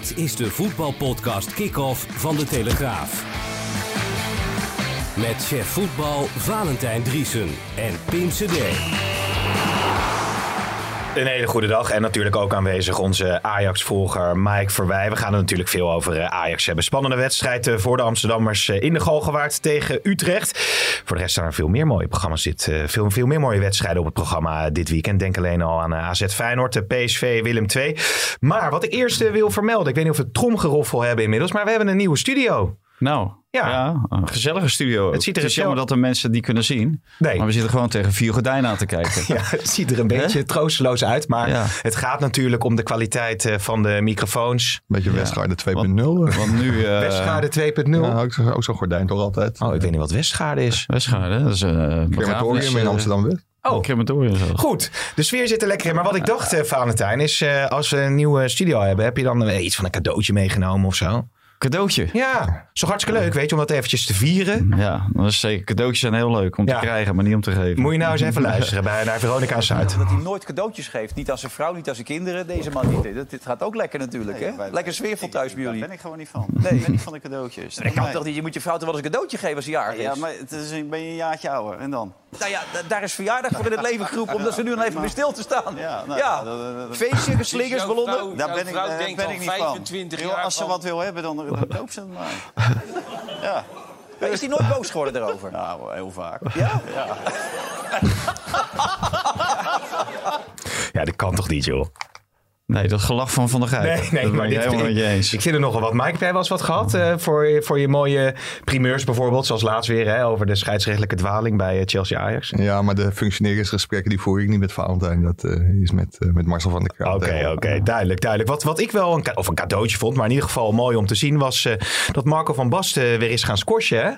Dit is de voetbalpodcast Kick-Off van De Telegraaf. Met chef voetbal Valentijn Driesen en Pim CD. Een hele goede dag en natuurlijk ook aanwezig onze Ajax-volger Mike Verwij. We gaan het natuurlijk veel over eh, Ajax hebben. Spannende wedstrijd eh, voor de Amsterdammers eh, in de Galgenwaard tegen Utrecht. Voor de rest staan er veel meer mooie programma's dit, veel, veel meer mooie wedstrijden op het programma dit weekend. Denk alleen al aan AZ Feyenoord, PSV, Willem II. Maar wat ik eerst wil vermelden, ik weet niet of we tromgeroffel hebben inmiddels, maar we hebben een nieuwe studio. Nou, Ja. ja. een gezellige studio. Het ziet er is heel- jammer dat de mensen die kunnen zien. Nee. Maar we zitten gewoon tegen vier gordijnen aan te kijken. Ja, het ziet er een beetje troosteloos uit. Maar Ja. het gaat natuurlijk om de kwaliteit eh, van de microfoons. Beetje Westgaarde 2.0. Want nu... eh Westgaarde 2.0. Ja, ook zo- ook zo'n gordijn toch altijd. Oh, ik weet niet wat Westgaarde is. Westgaarde, dat is een Crematorium in Amsterdam-West. Oh. Oh. Crematorium zo. Goed, de sfeer zit er lekker in. Maar wat ik dacht, eh, Valentijn, is eh, als we een nieuwe studio hebben, heb je dan eh, iets van een cadeautje meegenomen of zo? Cadeautje. Ja, zo hartstikke leuk, weet je, om dat eventjes te vieren. Ja, dat is zeker. Cadeautjes zijn heel leuk om Ja. te krijgen, maar niet om te geven. Moet je nou eens even luisteren bij, naar Veronica Zuid. Dat hij nooit cadeautjes geeft. Niet aan zijn vrouw, niet aan zijn kinderen. Deze man niet. Dit, dit gaat ook lekker natuurlijk, hè? Lekker sfeervol thuis bij jullie. Daar ben ik gewoon niet van. Nee, ik ben niet van de cadeautjes. Dat kan toch niet? Je moet je vrouw toch wel eens een cadeautje geven als hij jarig is? Ja, maar het is, ik ben je een jaartje ouder. En dan? Nou ja, da- daar is verjaardag voor in het leven geroepen. Omdat ze nu dan even bij stil te staan. Ja, nou, ja. Feestje, geslingers, ballonnen. Daar ben ik, daar ben ik niet van. Als ze wat wil hebben, dan, dan koop ze het maar. Ja. Ja, Is hij nooit boos geworden daarover? Nou, heel vaak. Ja? Ja, dat kan toch niet, joh? Nee, dat gelach van Van der Gijp. Nee, nee, dat maar ik dit, helemaal met je eens. ik vind er nogal wat. Mike, heb jij wel eens wat gehad eh, voor, je- voor je mooie primeurs bijvoorbeeld? Zoals laatst weer hè, over de scheidsrechtelijke dwaling bij eh, Chelsea-Ajax. Ja, maar de functioneringsgesprekken die voer ik niet met Valentijn. Dat eh, is met, eh, met Marcel van der Kraat. Oké, oké, duidelijk, duidelijk. Wat, wat ik wel een, of een cadeautje vond, maar in ieder geval mooi om te zien, was eh, dat Marco van Basten weer is gaan squashen. Hè?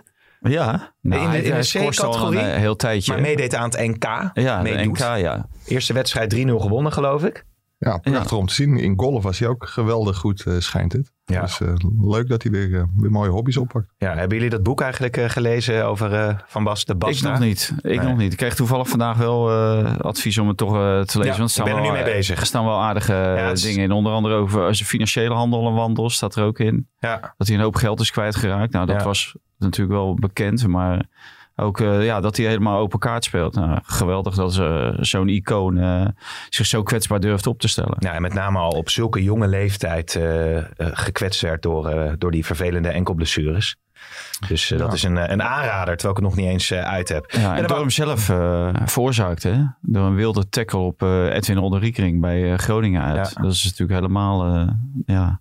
Ja, nou, In de- in de C-categorie? een heel tijdje. Maar meedeed aan het NK. ja, de meedoet. NK, ja. Eerste wedstrijd 3-0 gewonnen, geloof ik. Ja, prachtig om te zien. In golf was hij ook geweldig goed, eh, schijnt het. Ja. Dus eh, leuk dat hij weer, eh, weer mooie hobby's oppakt. Ja, hebben jullie dat boek eigenlijk eh, gelezen over eh, Van Basten? Ik Basta? nog niet. Ik Nee. nog niet. Ik kreeg toevallig vandaag wel eh, advies om het toch te lezen. Ja, want ik ben er wel, nu mee bezig. Er staan wel aardige dingen in. Onder andere over zijn financiële handel en wandel staat er ook in. Ja. Dat hij een hoop geld is kwijtgeraakt. Nou, dat Ja. was natuurlijk wel bekend. Maar ook eh, ja, dat hij helemaal open kaart speelt. Nou, geweldig dat ze- zo'n icoon eh, zich zo kwetsbaar durft op te stellen. Ja, en met name al op zulke jonge leeftijd eh, gekwetst werd door, door die vervelende enkelblessures. Dus dat is een, een aanrader, terwijl ik het nog niet eens uit heb. Ja, en door hem zelf? Door een wilde tackle op Edwin Olderikering bij Groningen uit. Ja. Dat is natuurlijk helemaal ja,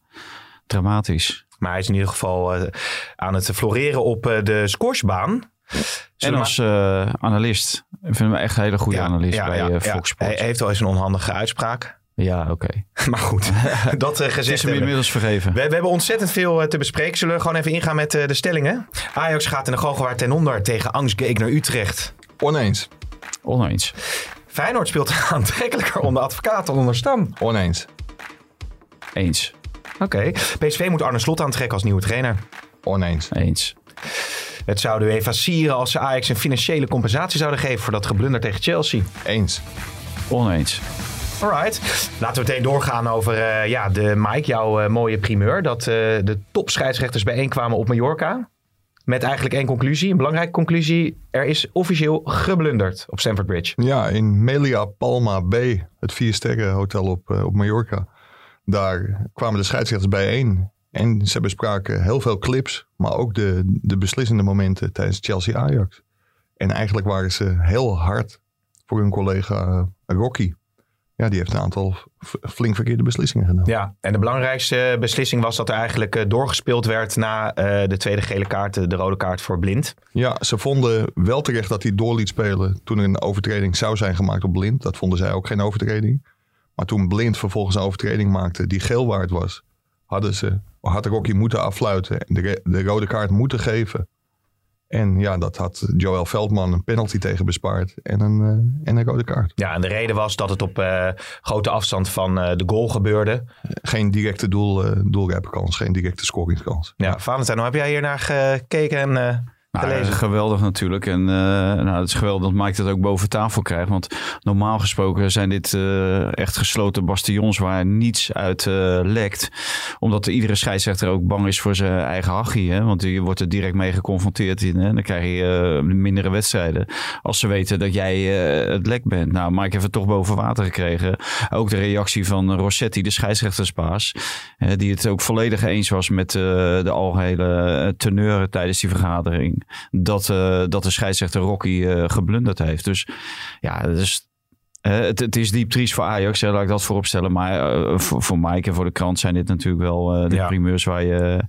dramatisch. Maar hij is in ieder geval aan het floreren op de squashbaan. En als eh, analist. Ik vind hem echt een hele goede Ja, analist ja, bij ja, eh, ja. Fox Sports. Hij heeft wel eens een onhandige uitspraak. Ja, oké. Maar goed, dat eh, Het is gezegd hem hebben. inmiddels vergeven. We, we hebben ontzettend veel eh, te bespreken. Zullen we gewoon even ingaan met eh, de stellingen? Ajax gaat in de Galgenwaard ten onder tegen Angstgegner Utrecht. Oneens. Oneens. Feyenoord speelt aantrekkelijker onder advocaat dan onder Stam. Oneens. Eens. Oké. PSV moet Arne Slot aantrekken als nieuwe trainer. Oneens. Eens. Het zou de UEFA sieren als ze Ajax een financiële compensatie zouden geven voor dat geblunder tegen Chelsea. Eens. Oneens. Alright. Laten we meteen doorgaan over eh, ja, de Mike, jouw eh, mooie primeur. Dat eh, de topscheidsrechters bijeenkwamen op Mallorca. Met eigenlijk één conclusie, een belangrijke conclusie. Er is officieel geblunderd op Stamford Bridge. Ja, in Melia Palma B, het vier sterren hotel op, op Mallorca. Daar kwamen de scheidsrechters bijeen. En ze bespraken heel veel clips, maar ook de, de beslissende momenten tijdens Chelsea-Ajax. En eigenlijk waren ze heel hard voor hun collega eh, Rocky. Ja, die heeft een aantal flink verkeerde beslissingen genomen. Ja, en de belangrijkste beslissing was dat er eigenlijk eh, doorgespeeld werd na eh, de tweede gele kaart, de rode kaart voor Blind. Ja, ze vonden wel terecht dat hij door liet spelen toen er een overtreding zou zijn gemaakt op Blind. Dat vonden zij ook geen overtreding. Maar toen Blind vervolgens een overtreding maakte die geel waard was, hadden ze, had Rocky moeten affluiten en de, de rode kaart moeten geven. En ja, dat had Joel Veldman een penalty tegen bespaard en een, uh, en een rode kaart. Ja, en de reden was dat het op uh, grote afstand van uh, de goal gebeurde. Geen directe doel, doelrijpenkans, geen directe scoringskans. Ja, Valentijn, hoe heb jij hier naar gekeken en nou, geweldig natuurlijk. En uh, nou, het is geweldig dat Mike dat ook boven tafel krijgt. Want normaal gesproken zijn dit uh, echt gesloten bastions waar niets uit uh, lekt. Omdat iedere scheidsrechter ook bang is voor zijn eigen hachie. Hè? Want je wordt er direct mee geconfronteerd. In, hè? Dan krijg je mindere wedstrijden. Als ze weten dat jij het lek bent. Nou, Mike heeft het toch boven water gekregen. Ook de reactie van Rossetti, de scheidsrechtersbaas. die het ook volledig eens was met de algehele teneur tijdens die vergadering dat, uh, dat de scheidsrechter Rocky uh, geblunderd heeft. Dus ja, dus, uh, het, het, is diep triest voor Ajax, hè, laat ik dat vooropstellen. Maar voor, voor Mike en voor de krant zijn dit natuurlijk wel de ja. primeurs waar je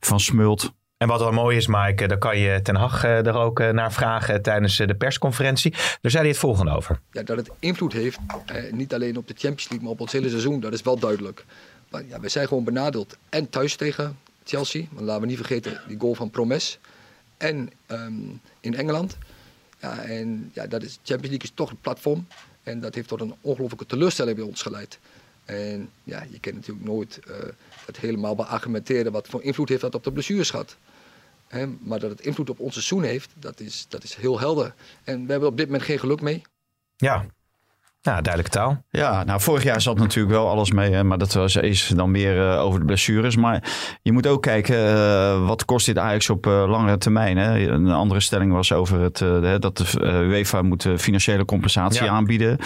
van smult. En wat wel mooi is, Mike, daar kan je Ten Hag er ook naar vragen tijdens de persconferentie. Daar zei hij het volgende over. Ja, dat het invloed heeft, eh, niet alleen op de Champions League, maar op ons hele seizoen, dat is wel duidelijk. Maar ja, we zijn gewoon benadeeld. En thuis tegen Chelsea, want laten we niet vergeten die goal van Promes en um, in Engeland. Ja, en ja, dat is, Champions League is toch een platform. En dat heeft tot een ongelofelijke teleurstelling bij ons geleid. En ja, je kent natuurlijk nooit uh, het helemaal beargumenteren wat voor invloed heeft dat op de blessures gehad. He, maar dat het invloed op ons seizoen heeft, dat is, dat is heel helder. En we hebben op dit moment geen geluk mee. Ja, ja, duidelijke taal. Ja, nou vorig jaar zat natuurlijk wel alles mee, hè, maar dat was is dan meer uh, over de blessures. Maar je moet ook kijken, uh, wat kost dit Ajax op uh, langere termijn? Hè? Een andere stelling was over het, dat de UEFA moet financiële compensatie ja. aanbieden.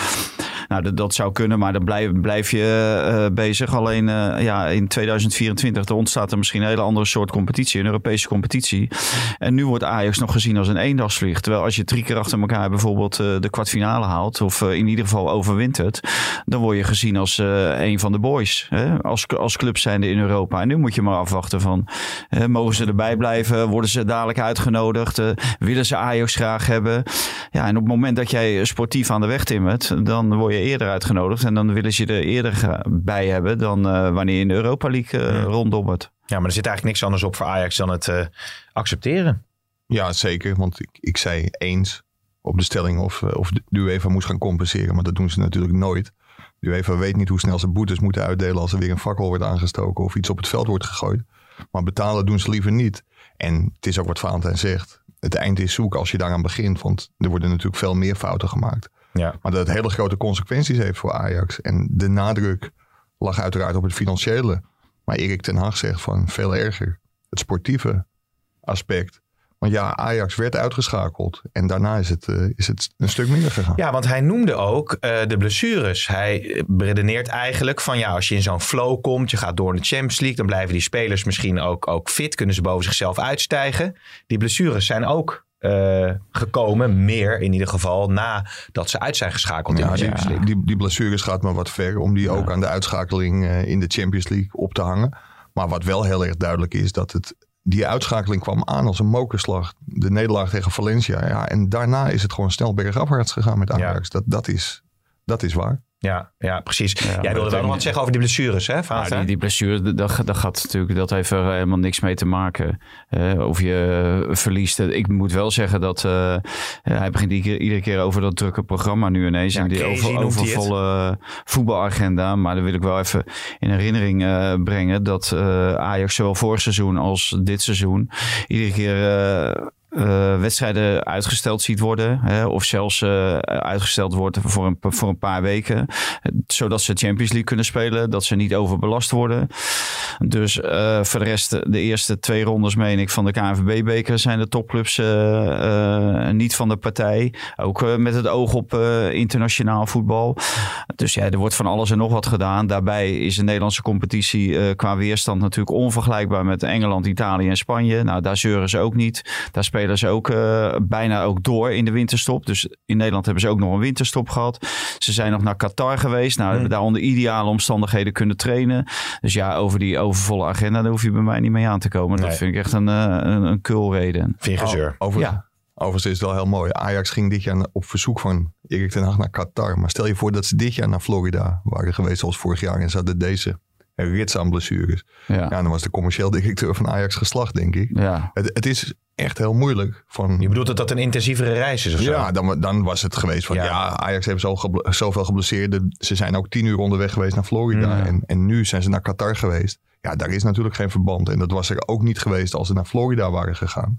Nou, dat, dat, zou kunnen, maar dan blijf, blijf je bezig. Alleen ja, in 2024 er ontstaat er misschien een hele andere soort competitie, een Europese competitie. En nu wordt Ajax nog gezien als een eendagsvlieg. Terwijl als je drie keer achter elkaar bijvoorbeeld de kwartfinale haalt, of in ieder geval overwintert, dan word je gezien als een van de boys. Hè? Als, als club zijnde in Europa. En nu moet je maar afwachten van, mogen ze erbij blijven? Worden ze dadelijk uitgenodigd? Willen ze Ajax graag hebben? Ja, en op het moment dat jij sportief aan de weg timmert, dan word je eerder uitgenodigd. En dan willen ze je er eerder bij hebben dan uh, wanneer je in de Europa League uh, ronddobbert. Ja, maar er zit eigenlijk niks anders op voor Ajax dan het accepteren. Ja, zeker. Want ik, ik zei eens op de stelling of, eh, of de UEFA moest gaan compenseren. Maar dat doen ze natuurlijk nooit. De UEFA weet niet hoe snel ze boetes moeten uitdelen als er weer een fakkel wordt aangestoken of iets op het veld wordt gegooid. Maar betalen doen ze liever niet. En het is ook wat Valentijn zegt. Het eind is zoek als je daaraan begint. Want er worden natuurlijk veel meer fouten gemaakt. Ja. Maar dat het hele grote consequenties heeft voor Ajax. En de nadruk lag uiteraard op het financiële. Maar Erik ten Hag zegt van veel erger. Het sportieve aspect. Want ja, Ajax werd uitgeschakeld. En daarna is het, uh, is het een stuk minder gegaan. Ja, want hij noemde ook uh, de blessures. Hij redeneert eigenlijk van ja, als je in zo'n flow komt, je gaat door in de Champions League, dan blijven die spelers misschien ook, ook fit, kunnen ze boven zichzelf uitstijgen. Die blessures zijn ook uh, gekomen, meer in ieder geval, nadat ze uit zijn geschakeld ja, in de Champions League. Die, die blessures gaat maar wat ver om die ja. ook aan de uitschakeling in de Champions League op te hangen. Maar wat wel heel erg duidelijk is, dat het die uitschakeling kwam aan als een mokerslag. De nederlaag tegen Valencia. Ja, en daarna is het gewoon snel bergafwaarts gegaan met Ajax. Dat, dat, is, dat is waar. Ja, ja precies. Ja, Jij wilde wel nog wat zeggen over die blessures, hè, Ja, die, die blessure, dat, dat gaat natuurlijk, dat heeft er helemaal niks mee te maken. Uh, of je verliest. Ik moet wel zeggen dat uh, hij begint iedere, iedere keer over dat drukke programma nu ineens. Ja, en die over, overvolle voetbalagenda. Maar dan wil ik wel even in herinnering uh, brengen dat Ajax zowel vorig seizoen als dit seizoen iedere keer uh, wedstrijden uitgesteld ziet worden. Hè, of zelfs uh, uitgesteld wordt voor een, voor een paar weken. Zodat ze Champions League kunnen spelen. Dat ze niet overbelast worden. Dus uh, voor de rest, de eerste twee rondes, meen ik, van de KNVB-beker zijn de topclubs niet van de partij. Ook met het oog op internationaal voetbal. Dus ja, er wordt van alles en nog wat gedaan. Daarbij is de Nederlandse competitie qua weerstand natuurlijk onvergelijkbaar met Engeland, Italië en Spanje. Nou, daar zeuren ze ook niet. Daar spelen ze ook uh, bijna ook door in de winterstop. Dus in Nederland hebben ze ook nog een winterstop gehad. Ze zijn nog naar Qatar geweest. Nou, hebben daar onder ideale omstandigheden kunnen trainen. Dus ja, over die overvolle agenda, daar hoef je bij mij niet mee aan te komen. Nee. Dat vind ik echt een, uh, een, een kulreden. Vind je gezeur? over, ja. Overigens is het wel heel mooi. Ajax ging dit jaar op verzoek van Erik ten Hag naar Qatar. Maar stel je voor dat ze dit jaar naar Florida waren geweest zoals vorig jaar. En ze hadden deze rits aan blessures. Ja. dan was de commercieel directeur van Ajax geslacht, denk ik. Ja. Het, het is echt heel moeilijk. Van, je bedoelt dat dat een intensievere reis is of zo? Ja, dan, dan was het geweest van ja, Ajax heeft zo zoveel geblesseerden. Ze zijn ook tien uur onderweg geweest naar Florida. En, en nu zijn ze naar Qatar geweest. Ja, daar is natuurlijk geen verband. En dat was er ook niet geweest als ze naar Florida waren gegaan.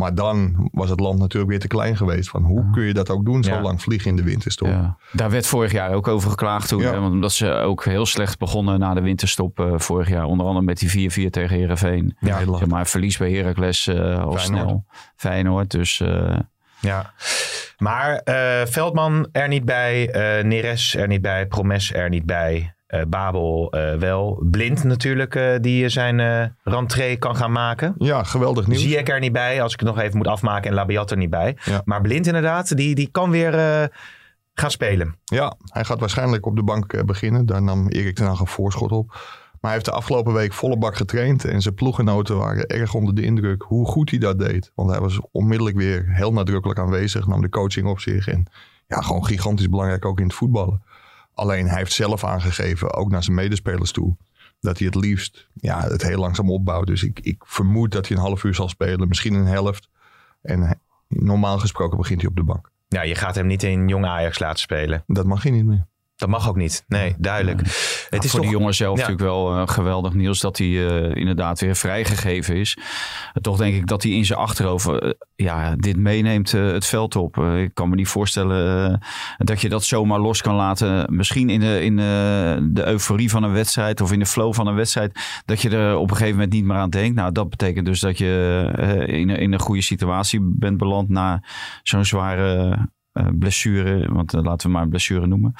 Maar dan was het land natuurlijk weer te klein geweest. Van hoe kun je dat ook doen, zo lang vliegen in de winterstop? Ja. Daar werd vorig jaar ook over geklaagd toen. want omdat ze ook heel slecht begonnen na de winterstop uh, vorig jaar. Onder andere met die 4-4 tegen Herenveen. Ja, zeg maar verlies bij Heracles uh, al snel. Feyenoord. Dus... Uh, ja, maar Veldman er niet bij, Neres er niet bij, Promes er niet bij. Uh, Babel uh, wel. Blind natuurlijk, uh, die zijn rentree kan gaan maken. Ja, geweldig nieuws. Zie ik er niet bij, als ik het nog even moet afmaken. En Labiat er niet bij. Ja. Maar Blind inderdaad, die, die kan weer gaan spelen. Ja, hij gaat waarschijnlijk op de bank beginnen. Daar nam Erik ten Hag een voorschot op. Maar hij heeft de afgelopen week volle bak getraind. En zijn ploegenoten waren erg onder de indruk hoe goed hij dat deed. Want hij was onmiddellijk weer heel nadrukkelijk aanwezig. Nam de coaching op zich. En ja, gewoon gigantisch belangrijk ook in het voetballen. Alleen hij heeft zelf aangegeven, ook naar zijn medespelers toe, dat hij het liefst ja, het heel langzaam opbouwt. Dus ik, ik vermoed dat hij een half uur zal spelen, misschien een helft. En normaal gesproken begint hij op de bank. Ja, je gaat hem niet in jong Ajax laten spelen. Dat mag hij niet meer. Dat mag ook niet. Nee, duidelijk. Het is voor toch... de jongen zelf natuurlijk wel uh, geweldig nieuws dat hij uh, inderdaad weer vrijgegeven is. toch denk ik dat hij in zijn achterhoofd uh, ja, dit meeneemt het veld op. ik kan me niet voorstellen dat je dat zomaar los kan laten. Misschien in, de, in de euforie van een wedstrijd of in de flow van een wedstrijd. Dat je er op een gegeven moment niet meer aan denkt. Nou, dat betekent dus dat je in, in een goede situatie bent beland na zo'n zware blessure. Want uh, laten we maar een blessure noemen.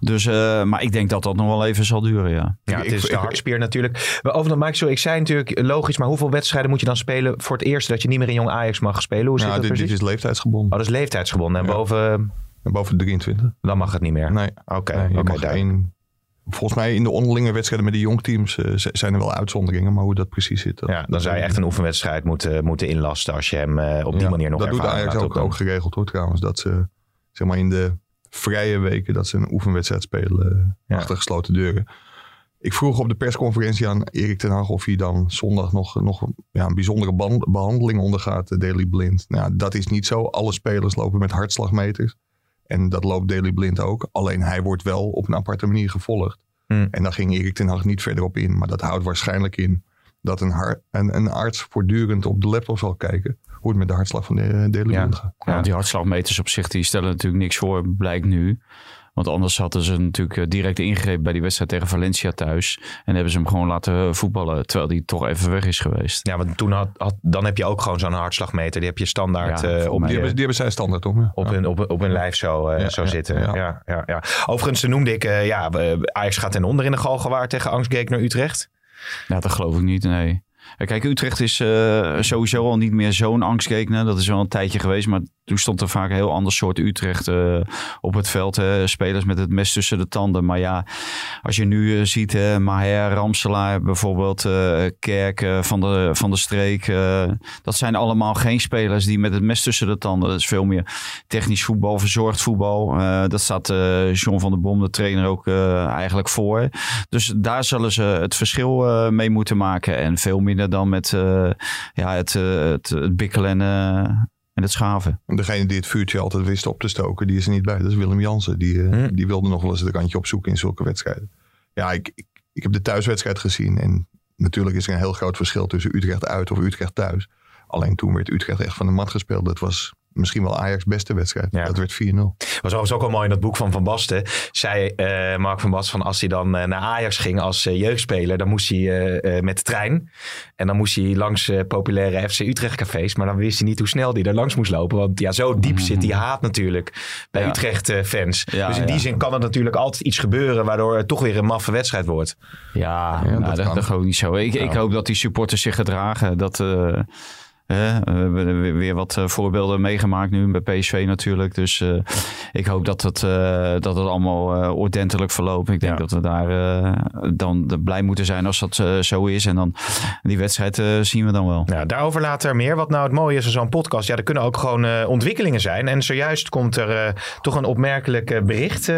Dus, uh, maar ik denk dat dat nog wel even zal duren, ja. Ja, het is de hartspier natuurlijk. Over Mike, zo, ik zei natuurlijk logisch, maar hoeveel wedstrijden moet je dan spelen voor het eerst dat je niet meer in jong Ajax mag spelen? Hoe zit nou, dat dit, dit, is leeftijdsgebonden. Oh, dat is leeftijdsgebonden. En ja. boven... En boven de 23. Dan mag het niet meer? Nee. Oké, okay, nee, okay, één, Volgens mij in de onderlinge wedstrijden met de jongteams uh, zijn er wel uitzonderingen, maar hoe dat precies zit. ja, dan zou je echt een oefenwedstrijd moeten, moeten inlasten als je hem uh, op die ja, manier nog Dat doet Ajax ook, ook geregeld hoor trouwens, dat ze zeg maar in de vrije weken dat ze een oefenwedstrijd spelen ja. achter gesloten deuren. Ik vroeg op de persconferentie aan Erik ten Hag of hij dan zondag nog, nog ja, een bijzondere behandeling ondergaat, de Daily Blind. Nou, dat is niet zo. Alle spelers lopen met hartslagmeters. En dat loopt Daily Blind ook. Alleen hij wordt wel op een aparte manier gevolgd. Hmm. En daar ging Erik ten Hag niet verder op in. Maar dat houdt waarschijnlijk in dat een, hart, een, een arts voortdurend op de laptop zal kijken hoe het met de hartslag van de Daily ja. gaat. Ja, die hartslagmeters op zich die stellen natuurlijk niks voor, blijkt nu. Want anders hadden ze natuurlijk eh, direct ingrepen bij die wedstrijd tegen Valencia thuis. En hebben ze hem gewoon laten voetballen, terwijl hij toch even weg is geweest. Ja, want toen had, had dan heb je ook gewoon zo'n hartslagmeter. Die heb je standaard ja, uh, op. Die, hebben, die hebben zij standaard om. Ja. Op, hun, op, op hun lijf zo, uh, ja, zo zitten. Ja. Ja, ja, Overigens noemde ik, uh, ja, Ajax gaat ten onder in de Galgenwaard tegen Angstgekner Utrecht. Ja, dat geloof ik niet, nee. Kijk, Utrecht is uh, sowieso al niet meer zo'n angstgekner. Dat is wel een tijdje geweest, maar toen stond er vaak een heel ander soort Utrecht uh, op het veld. Hè. Spelers met het mes tussen de tanden. Maar ja, als je nu uh, ziet, hè, Maher, Ramselaar bijvoorbeeld, Kerk van, de, van de streek. dat zijn allemaal geen spelers die met het mes tussen de tanden. Dat is veel meer technisch voetbal, verzorgd voetbal. dat staat John van der Bom, de trainer, ook eigenlijk voor. Dus daar zullen ze het verschil mee moeten maken. En veel minder dan met uh, ja, het, uh, het, bikkelen en, uh, en het schaven. Degene die het vuurtje altijd wist op te stoken, die is er niet bij. Dat is Willem Jansen. Die, hm. die wilde nog wel eens het randje opzoeken in zulke wedstrijden. Ja, ik, ik, ik heb de thuiswedstrijd gezien. En natuurlijk is er een heel groot verschil tussen Utrecht uit of Utrecht thuis. Alleen toen werd Utrecht echt van de mat gespeeld. Dat was misschien wel Ajax beste wedstrijd. Ja. Dat werd 4-0. Was overigens ook wel mooi in dat boek van Van Basten. Zei uh, Mark van Basten van als hij dan uh, naar Ajax ging als uh, jeugdspeler. Dan moest hij met de trein. En dan moest hij langs populaire FC Utrecht cafés. Maar dan wist hij niet hoe snel hij er langs moest lopen. Want ja, zo diep mm. zit die haat natuurlijk bij ja. Utrecht fans. Ja, dus in die zin kan er natuurlijk altijd iets gebeuren. Waardoor het toch weer een maffe wedstrijd wordt. Ja, nou, dat, dat, dat, gewoon niet zo. Ik, ik hoop dat die supporters zich gedragen. Dat we hebben weer wat voorbeelden meegemaakt nu bij PSV natuurlijk. Dus ik hoop dat het, dat het allemaal ordentelijk verloopt. Ik denk dat we daar dan blij moeten zijn als dat zo is. En dan die wedstrijd zien we dan wel. Ja, daarover later meer. Wat nou het mooie is van zo'n podcast. Ja, er kunnen ook gewoon ontwikkelingen zijn. En zojuist komt er toch een opmerkelijk bericht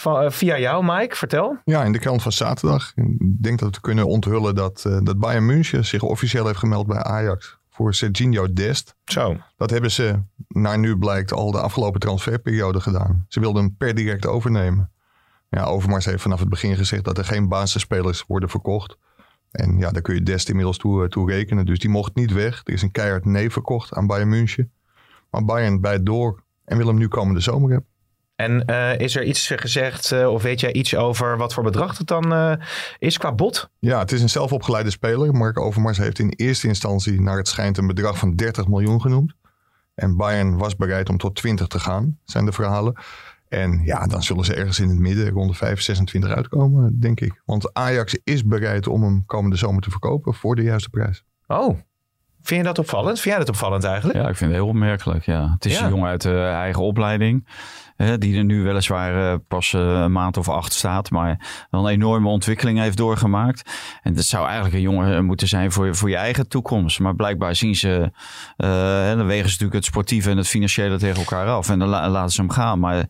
van, uh, via jou, Mike. Vertel. Ja, in de krant van zaterdag. Ik denk dat we kunnen onthullen dat, uh, dat Bayern München zich officieel heeft gemeld bij Ajax voor Serginho Dest. Zo. Dat hebben ze, naar nu blijkt, al de afgelopen transferperiode gedaan. Ze wilden hem per direct overnemen. Ja, Overmars heeft vanaf het begin gezegd dat er geen basisspelers worden verkocht. En ja, daar kun je Dest inmiddels toe, eh, toe rekenen. Dus die mocht niet weg. Er is een keihard nee verkocht aan Bayern München. Maar Bayern bijt door en wil hem nu komende zomer hebben. En uh, is er iets gezegd, uh, of weet jij iets over wat voor bedrag het dan uh, is qua bod? Ja, het is een zelfopgeleide speler. Mark Overmars heeft in eerste instantie naar het schijnt een bedrag van 30 miljoen genoemd. En Bayern was bereid om tot 20 te gaan, zijn de verhalen. En ja, dan zullen ze ergens in het midden rond de 5, 26 uitkomen, denk ik. Want Ajax is bereid om hem komende zomer te verkopen voor de juiste prijs. Oh, Vind je dat opvallend? Vind jij dat opvallend eigenlijk? Ja, ik vind het heel opmerkelijk. Ja. Het is een jongen uit de eigen opleiding. Die er nu weliswaar uh, pas uh, een maand of acht staat. Maar wel een enorme ontwikkeling heeft doorgemaakt. En dat zou eigenlijk een jongen moeten zijn voor, voor je eigen toekomst. Maar blijkbaar zien ze... Uh, dan wegen ze natuurlijk het sportieve en het financiële tegen elkaar af. En dan la laten ze hem gaan. Maar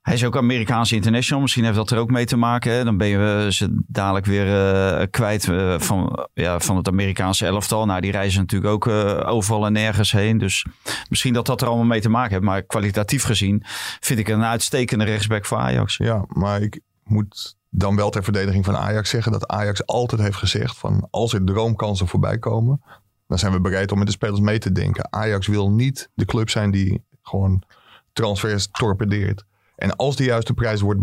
hij is ook Amerikaanse international. Misschien heeft dat er ook mee te maken. Hè? Dan ben je ze dadelijk weer uh, kwijt uh, van, ja, van het Amerikaanse elftal. Nou, die reizen natuurlijk ook overal en nergens heen. Dus misschien dat dat er allemaal mee te maken heeft. Maar kwalitatief gezien vind ik een uitstekende rechtsback voor Ajax. Ja, maar ik moet dan wel ter verdediging van Ajax zeggen dat Ajax altijd heeft gezegd van als er droomkansen voorbij komen, dan zijn we bereid om met de spelers mee te denken. Ajax wil niet de club zijn die gewoon transfers torpedeert. En als de juiste prijs wordt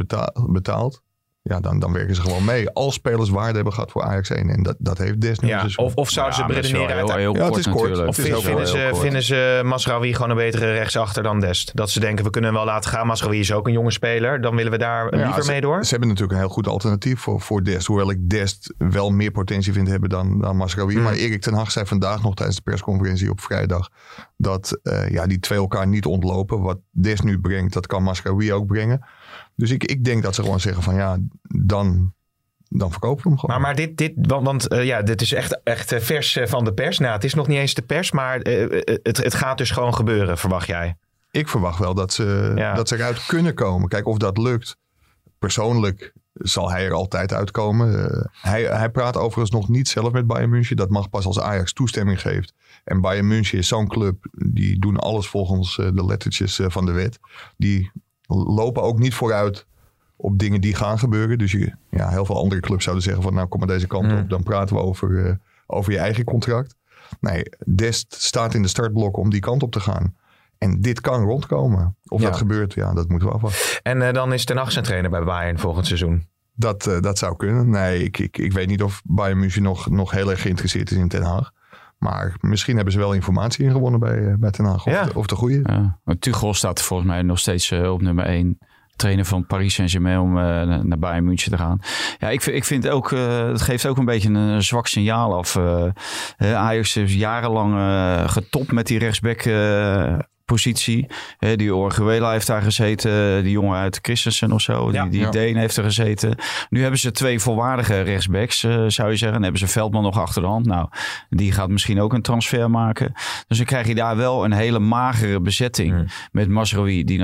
betaald, ja, dan, dan werken ze gewoon mee. Als spelers waarde hebben gehad voor Ajax 1. En dat, dat heeft Des ja, Of, of zouden ze ja, redeneren uit... Heel, heel ja, het is kort. Of vinden, ze, vinden ze Masraoui gewoon een betere rechtsachter dan Dest? Dat ze denken, we kunnen hem wel laten gaan. Masraoui is ook een jonge speler. Dan willen we daar liever mee door. Ze hebben natuurlijk een heel goed alternatief voor, voor Dest. Hoewel ik Dest wel meer potentie vind hebben dan, dan Masraoui. Mm. Maar Erik ten Hag zei vandaag nog tijdens de persconferentie op vrijdag... dat uh, ja, die twee elkaar niet ontlopen. Wat Dest nu brengt, dat kan Masraoui ook brengen. Dus ik, ik denk dat ze gewoon zeggen van ja, dan, dan verkopen we hem gewoon. Maar, maar dit, dit want, want uh, ja, dit is echt, echt eh, vers eh, van de pers. Nou, het is nog niet eens de pers, maar uh, het, het gaat dus gewoon gebeuren, verwacht jij? Ik verwacht wel dat ze, ja. dat ze eruit kunnen komen. Kijk, of dat lukt. Persoonlijk zal hij er altijd uitkomen. Uh, hij, hij praat overigens nog niet zelf met Bayern München. Dat mag pas als Ajax toestemming geeft. En Bayern München is zo'n club. Die doen alles volgens de lettertjes van de wet. Die lopen ook niet vooruit op dingen die gaan gebeuren. Dus je, ja, heel veel andere clubs zouden zeggen van nou kom maar deze kant op. Dan praten we over, uh, over je eigen contract. Nee, Dest staat in de startblokken om die kant op te gaan. En dit kan rondkomen. Of ja. dat gebeurt, ja, dat moeten we afwachten. En uh, dan is Ten Hag zijn trainer bij Bayern volgend seizoen. Dat, uh, dat zou kunnen. Nee, ik, ik, ik weet niet of Bayern München nog, nog heel erg geïnteresseerd is in Ten Hag. Maar misschien hebben ze wel informatie ingewonnen bij, bij Ten Hag. Of, ja. de, of de goede. Ja. Tuchel staat volgens mij nog steeds uh, op nummer 1 trainer van Paris Saint-Germain om uh, naar Bayern München te gaan. Ja, ik, ik vind ook, uh, het geeft ook een beetje een zwak signaal af. Uh, Ajax heeft jarenlang getopt met die rechtsback positie. He, die Orguela heeft daar gezeten. Die jongen uit Christensen of zo. Die, die ja. Deen heeft er gezeten. Nu hebben ze twee volwaardige rechtsbacks, uh, zou je zeggen. Dan hebben ze Veldman nog achter de hand. Nou, die gaat misschien ook een transfer maken. Dus dan krijg je daar wel een hele magere bezetting. Mm. Met Masrowi, die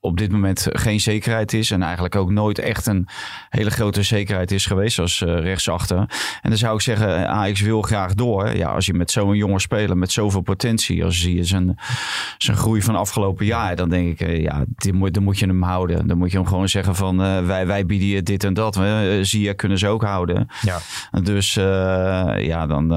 op dit moment geen zekerheid is. En eigenlijk ook nooit echt een hele grote zekerheid is geweest als uh, rechtsachter. En dan zou ik zeggen, Ajax wil graag door. Ja, als je met zo'n jonge speler met zoveel potentie, als zie je zijn, zijn groei van afgelopen jaar, dan denk ik, uh, ja, dit moet, dan moet je hem houden. Dan moet je hem gewoon zeggen van uh, wij, wij bieden je dit en dat. zie je, kunnen ze ook houden. Ja. Dus ja, dan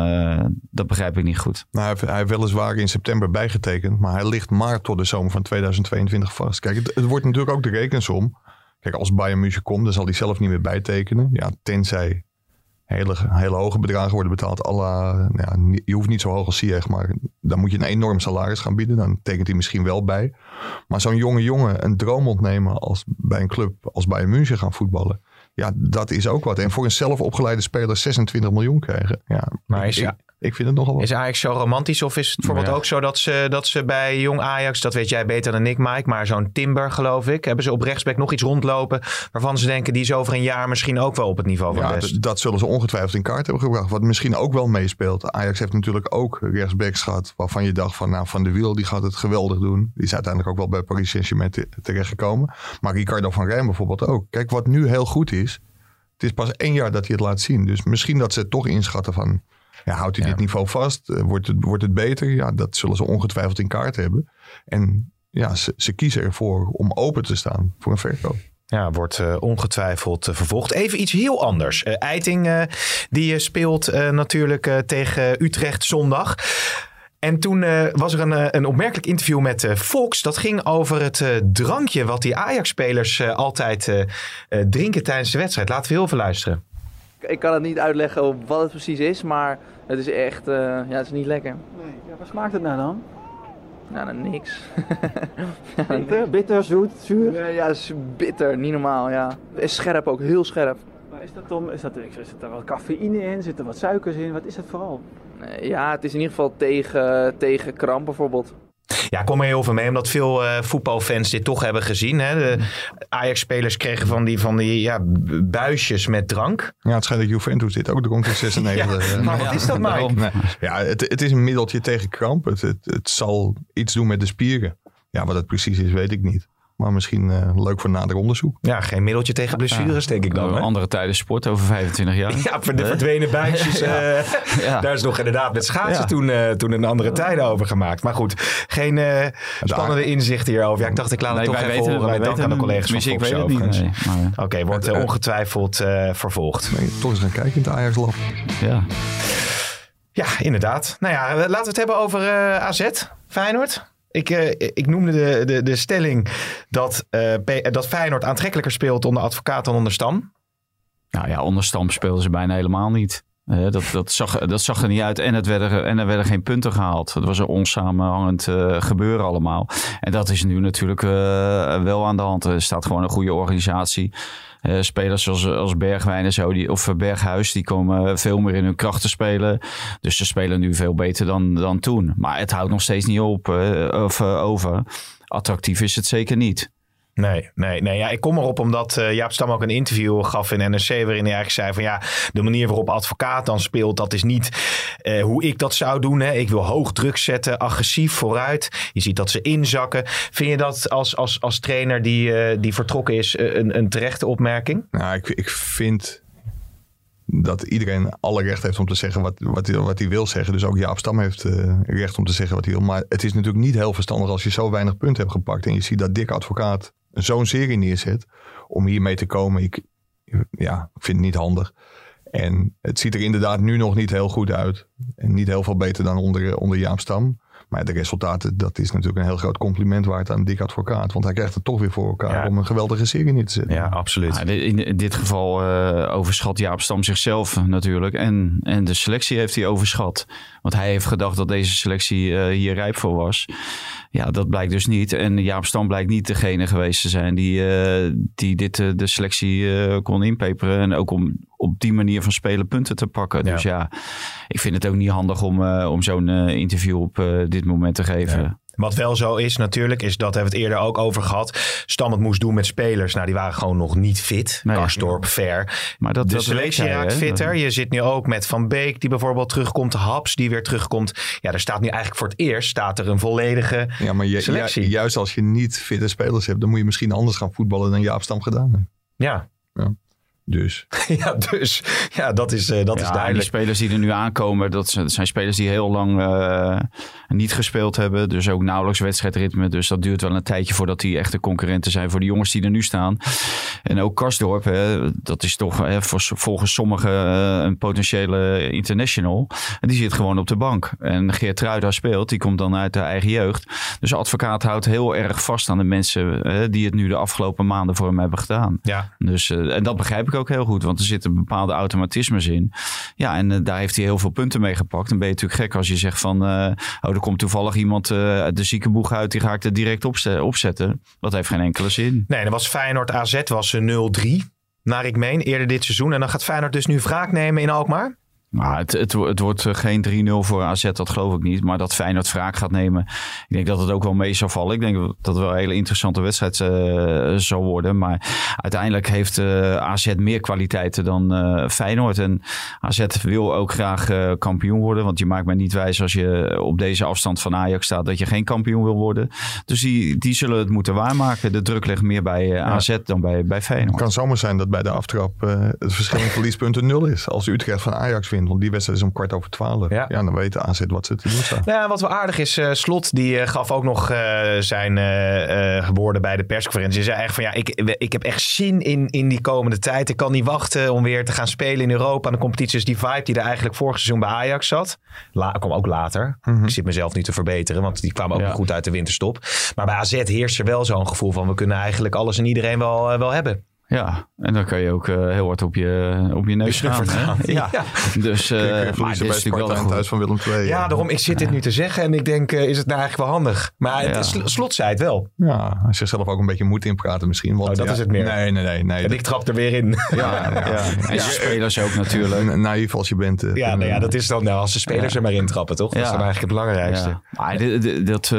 dat begrijp ik niet goed. Nou, hij, heeft, hij heeft weliswaar in september bijgetekend, maar hij ligt maar tot de zomer van 2022 vast. Kijk, het, het wordt natuurlijk ook de rekensom. Kijk, als Bayern München komt, dan zal hij zelf niet meer bijtekenen. Ja, tenzij hele, hele hoge bedragen worden betaald. Alla, nou ja, je hoeft niet zo hoog als Ziyech, maar dan moet je een enorm salaris gaan bieden. Dan tekent hij misschien wel bij. Maar zo'n jonge jongen een droom ontnemen als bij een club als Bayern München gaan voetballen. Ja, dat is ook wat. En voor een zelf opgeleide speler 26 miljoen krijgen. Ja, maar is, Ik vind het nogal wat. Is Ajax zo romantisch of is het bijvoorbeeld Ja. ook zo dat ze, dat ze bij jong Ajax, dat weet jij beter dan ik Mike, maar zo'n Timber geloof ik, hebben ze op rechtsback nog iets rondlopen waarvan ze denken die is over een jaar misschien ook wel op het niveau van Ja, best. dat zullen ze ongetwijfeld in kaart hebben gebracht. Wat misschien ook wel meespeelt. Ajax heeft natuurlijk ook rechtsbacks gehad. Waarvan je dacht van, nou, Van de Wiel die gaat het geweldig doen. Die is uiteindelijk ook wel bij Paris Saint-Germain te- terechtgekomen. Maar Ricardo van Rijn bijvoorbeeld ook. Kijk, wat nu heel goed is. Het is pas één jaar dat hij het laat zien. Dus misschien dat ze het toch inschatten van... Ja, houdt hij dit niveau vast? Eh, Wordt het, wordt het beter? Ja, dat zullen ze ongetwijfeld in kaart hebben. En ja, ze, ze kiezen ervoor om open te staan voor een verkoop. Ja, wordt eh, ongetwijfeld eh, vervolgd. Even iets heel anders. Eiting, die speelt natuurlijk tegen Utrecht zondag. En toen was er een, een opmerkelijk interview met Fox. Dat ging over het drankje wat die Ajax-spelers altijd drinken tijdens de wedstrijd. Laten we heel even luisteren. Ik kan het niet uitleggen wat het precies is, maar het is echt, eh, ja, het is niet lekker. Nee. Ja, wat smaakt het nou dan? Nou, dan niks. Bitter, bitter, zoet, zuur? Ja, ja, het is bitter, niet normaal, ja. Het is scherp ook, heel scherp. Maar is dat om, is dat, zit er wat cafeïne in? Zit er wat suikers in? Wat is dat vooral? Ja, het is in ieder geval tegen, tegen kramp bijvoorbeeld. Ja, ik kom er heel veel mee, omdat veel eh, voetbalfans dit toch hebben gezien. Hè? De Ajax-spelers kregen van die, van die ja, bu- buisjes met drank. Ja, het schijnt dat Juventus dit ook dronk in 96. Ja, maar wat is dat, Mike? Nee. Ja, het, het is een middeltje tegen kramp. Het, het, het zal iets doen met de spieren. Ja, wat het precies is, weet ik niet. Maar misschien eh, leuk voor nader onderzoek. Ja, geen middeltje tegen blessures, denk ik dan. Een Hè? andere tijden sport over 25 jaar. Ja, voor de verdwenen buisjes. eh, Ja. Daar is nog inderdaad met schaatsen Ja. toen, eh, toen een andere tijden over gemaakt. Maar goed, geen eh, spannende inzichten hierover. Ja, ik dacht ik laat het Nee, toch even weten, horen. wij dank aan de collega's van Fox ik weet het niet. overigens. Nee, maar, Oké, wordt ongetwijfeld eh, vervolgd. Nee, toch eens gaan kijken in het Ajax Lab. ja. Ja, inderdaad. Nou ja, laten we het hebben over eh, AZ, Feyenoord. Ik, eh, ik noemde de, de, de stelling dat, eh, P- dat Feyenoord aantrekkelijker speelt onder advocaat dan onder Stam. Nou ja, onder Stam speelden ze bijna helemaal niet. Eh, dat, dat, zag, dat zag er niet uit en, het werden, en er werden geen punten gehaald. Het was een onsamenhangend eh, gebeuren allemaal. En dat is nu natuurlijk eh, wel aan de hand. Er staat gewoon een goede organisatie. Eh, spelers zoals, als Bergwijn en zo, die, of eh, Berghuis, die komen veel meer in hun kracht te spelen. Dus ze spelen nu veel beter dan, dan toen. Maar het houdt nog steeds niet op eh, of eh, over. Attractief is het zeker niet. Nee, nee, nee. Ja, ik kom erop omdat eh, Jaap Stam ook een interview gaf in NRC... waarin hij eigenlijk zei van ja, de manier waarop advocaat dan speelt... dat is niet eh, hoe ik dat zou doen. Hè. Ik wil hoog druk zetten, agressief vooruit. Je ziet dat ze inzakken. Vind je dat als, als, als trainer die, eh, die vertrokken is een, een terechte opmerking? Nou, ik, ik vind dat iedereen alle recht heeft om te zeggen wat, wat, hij, wat hij wil zeggen. Dus ook Jaap Stam heeft recht om te zeggen wat hij wil. Maar het is natuurlijk niet heel verstandig als je zo weinig punten hebt gepakt. En je ziet dat Dick Advocaat zo'n serie neerzet. Om hiermee te komen. Ik, ja, ik vind het niet handig. En het ziet er inderdaad nu nog niet heel goed uit. En niet heel veel beter dan onder, onder Jaap Stam. Maar de resultaten, dat is natuurlijk een heel groot compliment waard aan Dick Advocaat. Want hij krijgt het toch weer voor elkaar Ja. om een geweldige serie neer te zetten. Ja, absoluut. Ja, in, in dit geval eh, overschat Jaap Stam zichzelf natuurlijk. En, en de selectie heeft hij overschat. Want hij heeft gedacht dat deze selectie eh, hier rijp voor was. Ja, dat blijkt dus niet. En Jaap Stam blijkt niet degene geweest te zijn die, eh, die dit, eh, de selectie eh, kon inpeperen. En ook om op die manier van spelen punten te pakken. Ja. Dus ja, ik vind het ook niet handig om, om zo'n interview op dit moment te geven. Wat wel zo is natuurlijk, is dat hebben we het eerder ook over gehad. Stam het moest doen met spelers. Nou, die waren gewoon nog niet fit. Nee. Karsdorp, ver. Maar dat, de dat selectie raakt fitter. Je zit nu ook met Van Beek, die bijvoorbeeld terugkomt. Haps, die weer terugkomt. Ja, er staat nu eigenlijk voor het eerst staat er een volledige Ja, maar je, selectie. ju- juist als je niet fitte spelers hebt, dan moet je misschien anders gaan voetballen dan Jaap Stam gedaan heeft. Ja. Dus ja, dus ja, dat is, eh, dat Ja, is die duidelijk. spelers die er nu aankomen, dat zijn, spelers die heel lang eh, niet gespeeld hebben. Dus ook nauwelijks wedstrijdritme. Dus dat duurt wel een tijdje voordat die echte concurrenten zijn voor de jongens die er nu staan. En ook Karsdorp, hè, dat is toch hè, voor, volgens sommigen eh, een potentiële international. En die zit gewoon op de bank. En Geert Truida speelt, die komt dan uit de eigen jeugd. Dus advocaat houdt heel erg vast aan de mensen eh, die het nu de afgelopen maanden voor hem hebben gedaan. Ja. Dus, en dat begrijp ik ook heel goed, want er zitten bepaalde automatismes in. Ja, en eh, daar heeft hij heel veel punten mee gepakt. Dan ben je natuurlijk gek als je zegt van, eh, oh, er komt toevallig iemand eh, de ziekenboeg uit, die ga ik er direct opzetten. Dat heeft geen enkele zin. Nee, dan was Feyenoord AZ was eh, 0-3. Naar ik meen, eerder dit seizoen. En dan gaat Feyenoord dus nu wraak nemen in Alkmaar? Nou, het, het, het, wordt eh, geen 3-0 voor AZ, dat geloof ik niet. Maar dat Feyenoord wraak gaat nemen, ik denk dat het ook wel mee zal vallen. Ik denk dat het wel een hele interessante wedstrijd uh, zal worden. Maar uiteindelijk heeft uh, AZ meer kwaliteiten dan uh, Feyenoord. En AZ wil ook graag kampioen worden. Want je maakt mij niet wijs als je op deze afstand van Ajax staat dat je geen kampioen wil worden. Dus die, die zullen het moeten waarmaken. De druk ligt meer bij AZ dan bij, bij Feyenoord. Het kan zomaar zijn dat bij de aftrap het verschil in verliespunten nul is. Als Utrecht van Ajax wint. Want die wedstrijd is om kwart over twaalf. Ja, ja dan weten AZ wat ze te doen staan. Ja, wat wel aardig is, uh, Slot die uh, gaf ook nog uh, zijn woorden bij de persconferentie. Hij zei echt van ja, ik, ik heb echt zin in, in die komende tijd. Ik kan niet wachten om weer te gaan spelen in Europa. En de competities, die vibe die er eigenlijk vorig seizoen bij Ajax zat. La, kwam ook later. Mm -hmm. Ik zit mezelf nu te verbeteren, want die kwamen ook ja. goed uit de winterstop. Maar bij AZ heerst er wel zo'n gevoel van we kunnen eigenlijk alles en iedereen wel, wel hebben. Ja, en dan kan je ook uh, heel hard op je, op je neus gaan. gaan ja. ja. Dus, uh, maar dit is natuurlijk wel een huis van Willem II. Ja, daarom, ik zit dit nu te zeggen en ik denk, uh, is het nou eigenlijk wel handig? Maar het, slot zei het wel. Ja, hij zichzelf ook een beetje moed inpraten misschien. Want, oh, dat ja, is het meer. Nee, nee, nee. nee en ik trap er weer in. Ja, ja. En je spelers ook natuurlijk. Naïef als je bent. ja, nou ja, dat is dan, nou, als de spelers er maar in trappen, toch? Dat is dan eigenlijk het belangrijkste. Maar dat,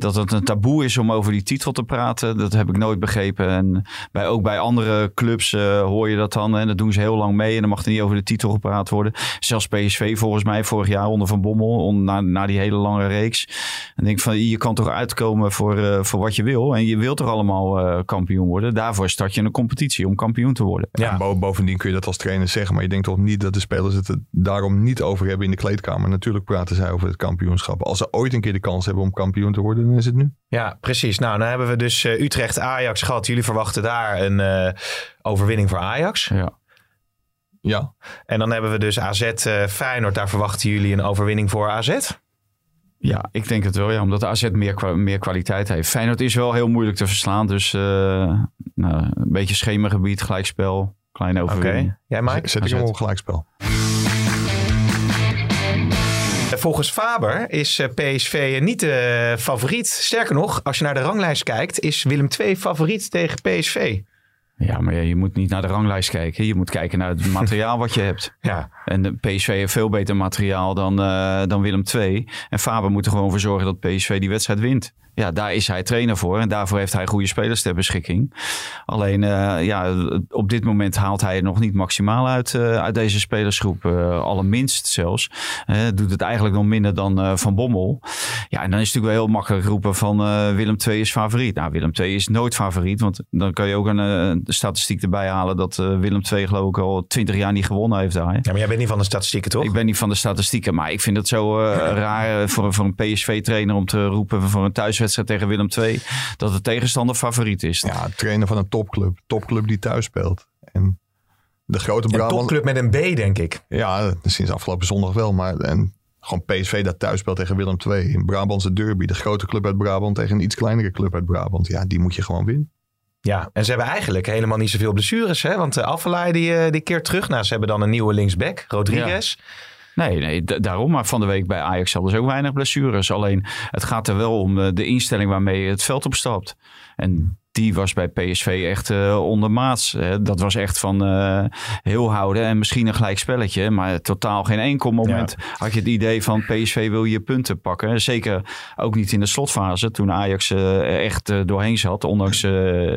dat het een taboe is om over die titel te praten, dat heb ik nooit begrepen. En bij, ook bij andere clubs uh, hoor je dat dan. En dat doen ze heel lang mee. En dan mag er niet over de titel gepraat worden. Zelfs PSV volgens mij vorig jaar onder Van Bommel. On, na, na die hele lange reeks. En denk van je kan toch uitkomen voor, uh, voor wat je wil. En je wilt toch allemaal uh, kampioen worden. Daarvoor start je een competitie om kampioen te worden. Ja, ja. bovendien kun je dat als trainer zeggen. Maar je denkt toch niet dat de spelers het daarom niet over hebben in de kleedkamer. Natuurlijk praten zij over het kampioenschap. Als ze ooit een keer de kans hebben om kampioen te worden, dan is het nu. Ja, precies. Nou, dan hebben we dus Utrecht-Ajax gehad. Jullie verwachten daar een overwinning voor Ajax. Ja. Ja. En dan hebben we dus AZ uh, Feyenoord. Daar verwachten jullie een overwinning voor AZ? Ja, ik denk het wel. Ja, omdat AZ meer, meer kwaliteit heeft. Feyenoord is wel heel moeilijk te verslaan. Dus uh, nou, een beetje schemergebied, gelijkspel, kleine overwinning. Okay. Jij Mike? Zet ik hem op gelijkspel. Volgens Faber is PSV niet de favoriet. Sterker nog, als je naar de ranglijst kijkt, is Willem II favoriet tegen PSV. Ja, maar je moet niet naar de ranglijst kijken. Je moet kijken naar het materiaal wat je hebt. Ja. En de PSV heeft veel beter materiaal dan, uh, dan Willem II. En Faber moet er gewoon voor zorgen dat PSV die wedstrijd wint ja, daar is hij trainer voor. En daarvoor heeft hij goede spelers ter beschikking. Alleen, uh, ja, op dit moment haalt hij er nog niet maximaal uit, uh, uit deze spelersgroep. Uh, allerminst zelfs. doet het eigenlijk nog minder dan Van Bommel. Ja, en dan is het natuurlijk wel heel makkelijk roepen van Willem II is favoriet. Nou, Willem II is nooit favoriet. Want dan kan je ook een, statistiek erbij halen dat Willem II geloof ik al twintig jaar niet gewonnen heeft daar. Ja, maar jij bent niet van de statistieken, toch? Ik ben niet van de statistieken. Maar ik vind het zo raar voor, voor een PSV-trainer om te roepen voor een thuiswedstrijd tegen Willem II, dat de tegenstander favoriet is. Ja, trainer van een topclub. Topclub die thuis speelt. En de grote Brabant... Een topclub met een B, denk ik. Ja, sinds afgelopen zondag wel. Maar en gewoon PSV dat thuis speelt tegen Willem II. In Brabantse derby. De grote club uit Brabant tegen een iets kleinere club uit Brabant. Ja, die moet je gewoon winnen. Ja, en ze hebben eigenlijk helemaal niet zoveel blessures. Hè? Want de Affelay die, die keert terug. Nou, ze hebben dan een nieuwe linksback, Rodriguez. Ja. Nee, nee daarom. Maar van de week bij Ajax hadden ze ook weinig blessures. Alleen het gaat er wel om de, de instelling waarmee je het veld opstapt. En die was bij PSV echt uh, ondermaats. dat was echt van uh, heel houden en misschien een gelijk spelletje. Maar totaal geen enkel moment had je het idee van PSV wil je punten pakken. Zeker ook niet in de slotfase toen Ajax uh, echt doorheen zat. Ondanks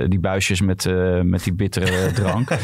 die buisjes met, met die bittere drank.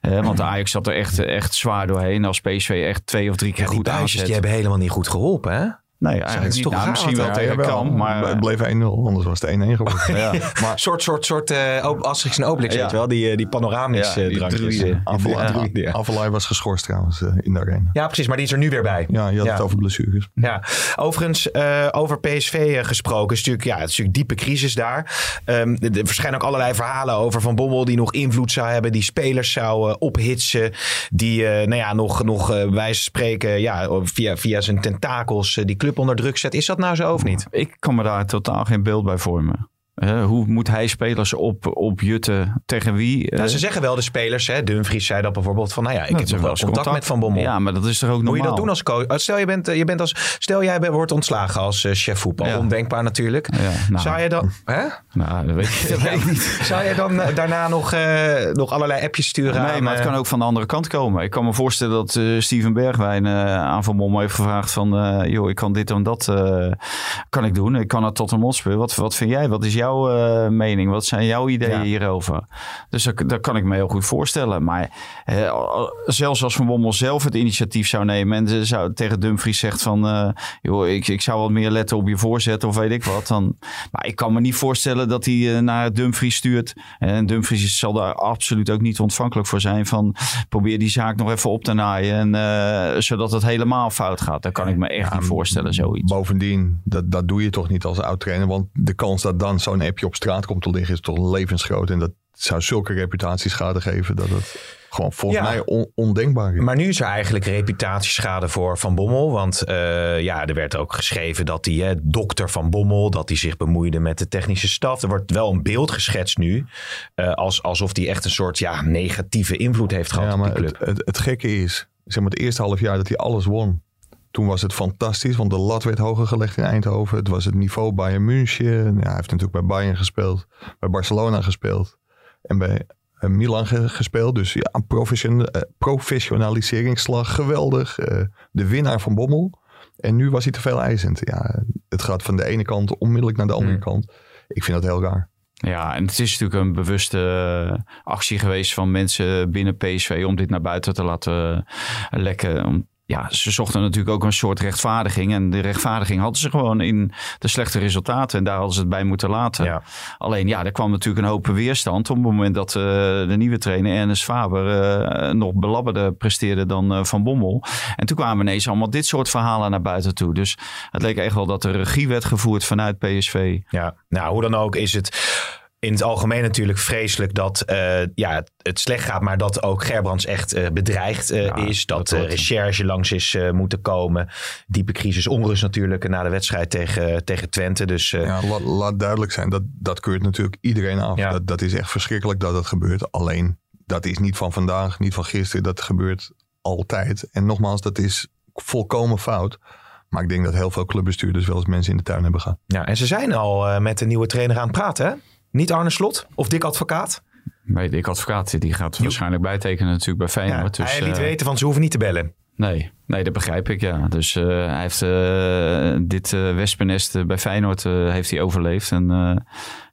want Ajax zat er echt, echt zwaar doorheen. Als PSV echt twee of drie keer ja, goed buisjes, Die hebben helemaal niet goed geholpen hè? Nee, eigenlijk niet. Nou, misschien wel tegen kan, maar... Het bleef 1-0, anders was het 1-1 geworden. ja. maar, soort, soort, soort uh, Asterix en Obelix, ja. weet wel? Die, uh, die panoramische ja, drankjes. Avalai was geschorst trouwens uh, in de arena. Ja, precies, maar die is er nu weer bij. Ja, je had het over blessures. Ja, overigens, over PSV gesproken, is natuurlijk, ja, het is natuurlijk diepe crisis daar. Um, er verschijnen ook allerlei verhalen over Van Bommel die nog invloed zou hebben, die spelers zou ophitsen, die, nou ja, nog, nog wijze spreken, ja, via, via zijn tentakels, die club onder druk zet. Is dat nou zo of niet? Ik kan me daar totaal geen beeld bij vormen. Uh, hoe moet hij spelers op, op jutten? Tegen wie? Nou, ze zeggen wel de spelers. Hè? Dumfries zei dat bijvoorbeeld van, nou ja, ik heb nog wel contact, contact, met Van Bommel. Ja, maar dat is toch ook normaal. Moet je dat doen als coach? Stel, je bent, je bent als, stel jij wordt ontslagen als uh, chef voetbal. Ja. Ondenkbaar natuurlijk. Ja, nou, Zou je dan... Hè? Nou, dat weet, ik, dat weet ik niet. Zou je dan daarna nog, nog allerlei appjes sturen Nee, aan, maar het kan ook van de andere kant komen. Ik kan me voorstellen dat Steven Bergwijn aan Van Bommel heeft gevraagd van... joh, ik kan dit en dat kan ik doen. Ik kan het tot een mot. Wat, wat vind jij? Wat is jouw mening? Wat zijn jouw ideeën hierover? Dus dat, dat, kan ik me heel goed voorstellen. Maar zelfs als Van Bommel zelf het initiatief zou nemen en ze zou tegen Dumfries zegt van, uh, joh, ik, ik zou wat meer letten op je voorzet of weet ik wat, dan, maar ik kan me niet voorstellen dat hij naar Dumfries stuurt. En Dumfries zal daar absoluut ook niet ontvankelijk voor zijn van, probeer die zaak nog even op te naaien en zodat het helemaal fout gaat. Dat kan ik me echt niet voorstellen, zoiets. Bovendien, dat, dat doe je toch niet als oud-trainer, want de kans dat dan zo'n appje op straat komt te liggen is toch levensgroot en dat zou zulke reputatieschade geven dat het gewoon volgens mij on, ondenkbaar is. Maar nu is er eigenlijk reputatieschade voor Van Bommel. Want uh, ja, er werd ook geschreven dat die hè, dokter Van Bommel, dat hij zich bemoeide met de technische staf. Er wordt wel een beeld geschetst nu, uh, als, alsof hij echt een soort ja, negatieve invloed heeft gehad ja, maar op die club. Het, het, het gekke is, zeg maar het eerste half jaar dat hij alles won. Toen was het fantastisch, want de lat werd hoger gelegd in Eindhoven. Het was het niveau Bayern München. Ja, hij heeft natuurlijk bij Bayern gespeeld, bij Barcelona gespeeld. En bij Milan gespeeld. Dus ja, een profession, uh, professionaliseringsslag. Geweldig. Uh, de winnaar van Bommel. En nu was hij te veel eisend. Ja, het gaat van de ene kant onmiddellijk naar de andere mm. kant. Ik vind dat heel raar. Ja, en het is natuurlijk een bewuste actie geweest van mensen binnen PSV om dit naar buiten te laten lekken ja, ze zochten natuurlijk ook een soort rechtvaardiging. En de rechtvaardiging hadden ze gewoon in de slechte resultaten. En daar hadden ze het bij moeten laten. Ja. Alleen ja, er kwam natuurlijk een hoop weerstand. Op het moment dat uh, de nieuwe trainer Ernest Faber uh, nog belabberder presteerde dan uh, Van Bommel. En toen kwamen ineens allemaal dit soort verhalen naar buiten toe. Dus het leek echt wel dat de regie werd gevoerd vanuit PSV. Ja, nou hoe dan ook is het in het algemeen natuurlijk vreselijk dat uh, ja, het slecht gaat, maar dat ook Gerbrands echt uh, bedreigd uh, ja, is. Dat, dat recherche langs is moeten komen. Diepe crisis, onrust natuurlijk na de wedstrijd tegen, tegen Twente. Dus, ja, laat, laat, duidelijk zijn, dat, dat keurt natuurlijk iedereen af. Ja. Dat, dat is echt verschrikkelijk dat dat gebeurt. Alleen, dat is niet van vandaag, niet van gisteren. Dat gebeurt altijd. En nogmaals, dat is volkomen fout. Maar ik denk dat heel veel clubbestuurders wel eens mensen in de tuin hebben gehad. Ja, en ze zijn al met de nieuwe trainer aan het praten, hè? Niet Arne Slot of Dick Advocaat? Nee, Dick Advocaat die gaat waarschijnlijk bijtekenen natuurlijk bij Feyenoord. Ja, dus, hij liet uh, weten van ze hoeven niet te bellen. Nee, nee, dat begrijp ik, ja. Dus uh, hij heeft uh, dit wespennest bij Feyenoord heeft hij overleefd. En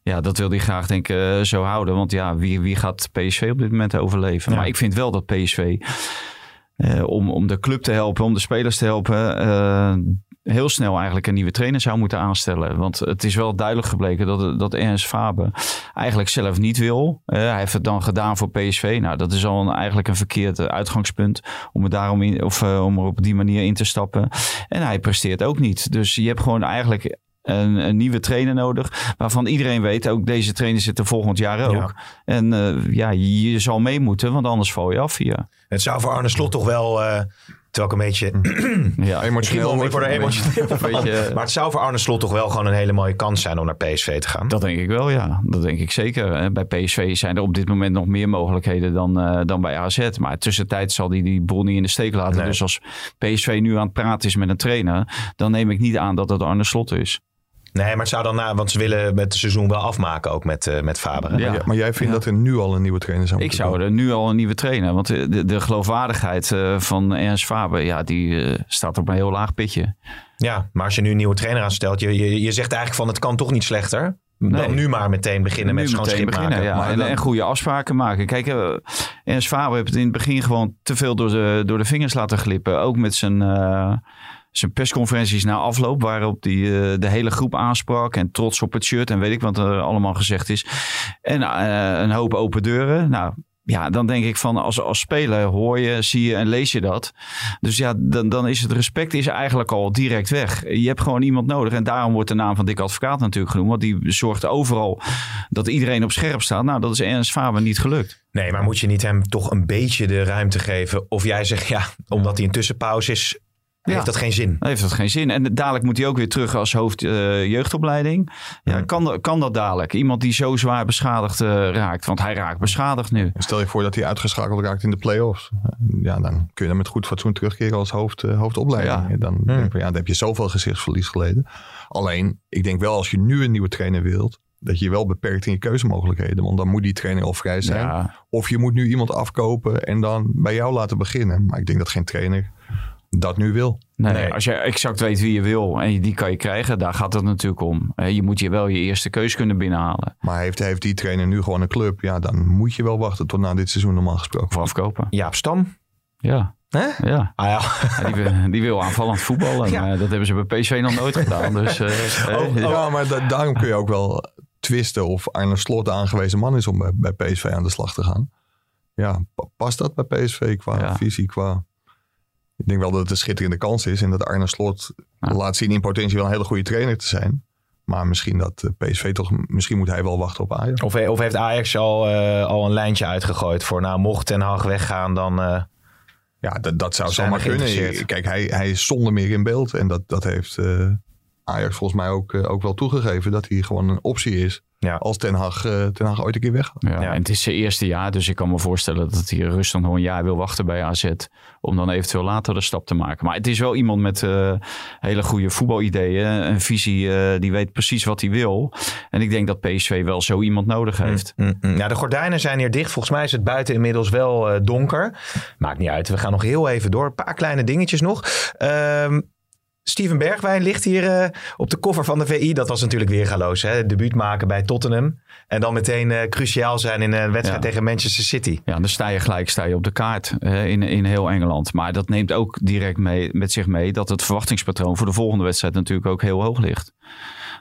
ja, dat wil hij graag denk ik zo houden. Want ja, wie, wie gaat PSV op dit moment overleven? Ja. Maar ik vind wel dat PSV... om, om de club te helpen, om de spelers te helpen heel snel eigenlijk een nieuwe trainer zou moeten aanstellen. Want het is wel duidelijk gebleken dat, dat Ernst Faber eigenlijk zelf niet wil. Uh, hij heeft het dan gedaan voor PSV. Nou, dat is al een, eigenlijk een verkeerd uitgangspunt om, het daarom in, of, uh, om er op die manier in te stappen. En hij presteert ook niet. Dus je hebt gewoon eigenlijk een, een, nieuwe trainer nodig. Waarvan iedereen weet, ook deze trainer zit er volgend jaar ook. Ja. En uh, ja, je, je, zal mee moeten, want anders val je af hier. Het zou voor Arne Slot toch wel... Uh, terwijl ik een beetje... ja, emotioneel. Ik word er emotioneel beetje, Maar het zou voor Arne Slot toch wel gewoon een hele mooie kans zijn om naar PSV te gaan? Dat denk ik wel, ja. Dat denk ik zeker. Bij PSV zijn er op dit moment nog meer mogelijkheden dan, uh, dan bij AZ. Maar tussentijd zal hij die, die boel niet in de steek laten. Nee. Dus als PSV nu aan het praten is met een trainer... dan neem ik niet aan dat het Arne Slot is. Nee, maar het zou dan na, want ze willen met het seizoen wel afmaken ook met, uh, met Faber. Ja. Maar jij vindt ja. dat er nu al een nieuwe trainer zou moeten Ik zou er nu al een nieuwe trainer. Want de, de geloofwaardigheid uh, van Ernst Faber, ja, die uh, staat op een heel laag pitje. Ja, maar als je nu een nieuwe trainer aanstelt, je, je, je zegt eigenlijk van het kan toch niet slechter. Nee. Dan nu maar meteen beginnen met schoon schip beginnen, maken. Ja. Maar en, en, goede afspraken maken. Kijk, uh, Ernst Faber heeft het in het begin gewoon te veel door de, door de vingers laten glippen. Ook met zijn zijn persconferenties na afloop, waarop hij uh, de hele groep aansprak en trots op het shirt en weet ik wat er allemaal gezegd is. En uh, een hoop open deuren. Nou, ja, dan denk ik van als, als speler hoor je, zie je en lees je dat. Dus ja, dan, dan is het respect is eigenlijk al direct weg. Je hebt gewoon iemand nodig. En daarom wordt de naam van Dick Advocaat natuurlijk genoemd. Want die zorgt overal dat iedereen op scherp staat. Nou, dat is Ernst Faber niet gelukt. Nee, maar moet je niet hem toch een beetje de ruimte geven? Of jij zegt ja, omdat hij een tussenpauze is, Heeft dat geen zin? Heeft dat geen zin. En dadelijk moet hij ook weer terug als hoofd uh, jeugdopleiding. Ja, kan, kan dat dadelijk? Iemand die zo zwaar beschadigd uh, raakt. Want hij raakt beschadigd nu. Stel je voor dat hij uitgeschakeld raakt in de play-offs. Ja, dan kun je dan met goed fatsoen terugkeren als hoofd, uh, hoofdopleiding. Ja. Dan, denk ik, ja, dan heb je zoveel gezichtsverlies geleden. Alleen, ik denk wel als je nu een nieuwe trainer wilt dat je wel beperkt in je keuzemogelijkheden. Want dan moet die trainer al vrij zijn. Ja. Of je moet nu iemand afkopen en dan bij jou laten beginnen. Maar ik denk dat geen trainer dat nu wil. Nee, nee, als je exact weet wie je wil en die kan je krijgen, daar gaat het natuurlijk om. Je moet je wel je eerste keus kunnen binnenhalen. Maar heeft, heeft die trainer nu gewoon een club? Ja, dan moet je wel wachten tot na dit seizoen normaal gesproken. Of afkopen. Jaap Stam. Ja. Hè? Ja. Ah, ja. ja die, wil, die, wil aanvallend voetballen. Ja. Dat hebben ze bij PSV nog nooit gedaan. Dus, uh, oh, ja, maar da daarom kun je ook wel twisten of Arne Slot de aangewezen man is om bij, bij PSV aan de slag te gaan. Ja, past dat bij PSV qua ja. visie, qua... Ik denk wel dat het een schitterende kans is en dat Arne Slot ja. laat zien in potentie wel een hele goede trainer te zijn. Maar misschien dat PSV toch, misschien moet hij wel wachten op Ajax. Of, of heeft Ajax al, uh, al een lijntje uitgegooid voor, nou mocht Ten Hag weggaan dan... Uh, ja, dat, dat zou zomaar kunnen. Kijk, hij, hij is zonder meer in beeld en dat, dat heeft uh, Ajax volgens mij ook, ook wel toegegeven dat hij gewoon een optie is. Ja. Als Ten Hag, uh, Ten Hag ooit een keer weggaat. Ja, ja, en het is zijn eerste jaar, dus ik kan me voorstellen dat hij rustig nog een jaar wil wachten bij AZ. Om dan eventueel later de stap te maken. Maar het is wel iemand met uh, hele goede voetbalideeën. Een visie, uh, die weet precies wat hij wil. En ik denk dat PSV wel zo iemand nodig heeft. Mm, mm, mm. Ja, de gordijnen zijn hier dicht. Volgens mij is het buiten inmiddels wel donker. Maakt niet uit. We gaan nog heel even door. Een paar kleine dingetjes nog. Ehm, Steven Bergwijn ligt hier uh, op de koffer van de VI. Dat was natuurlijk weergaloos. Hè? Debuut maken bij Tottenham. En dan meteen uh, cruciaal zijn in een wedstrijd ja. tegen Manchester City. Ja, dan sta je gelijk sta je op de kaart uh, in, in heel Engeland. Maar dat neemt ook direct mee, met zich mee dat het verwachtingspatroon voor de volgende wedstrijd natuurlijk ook heel hoog ligt.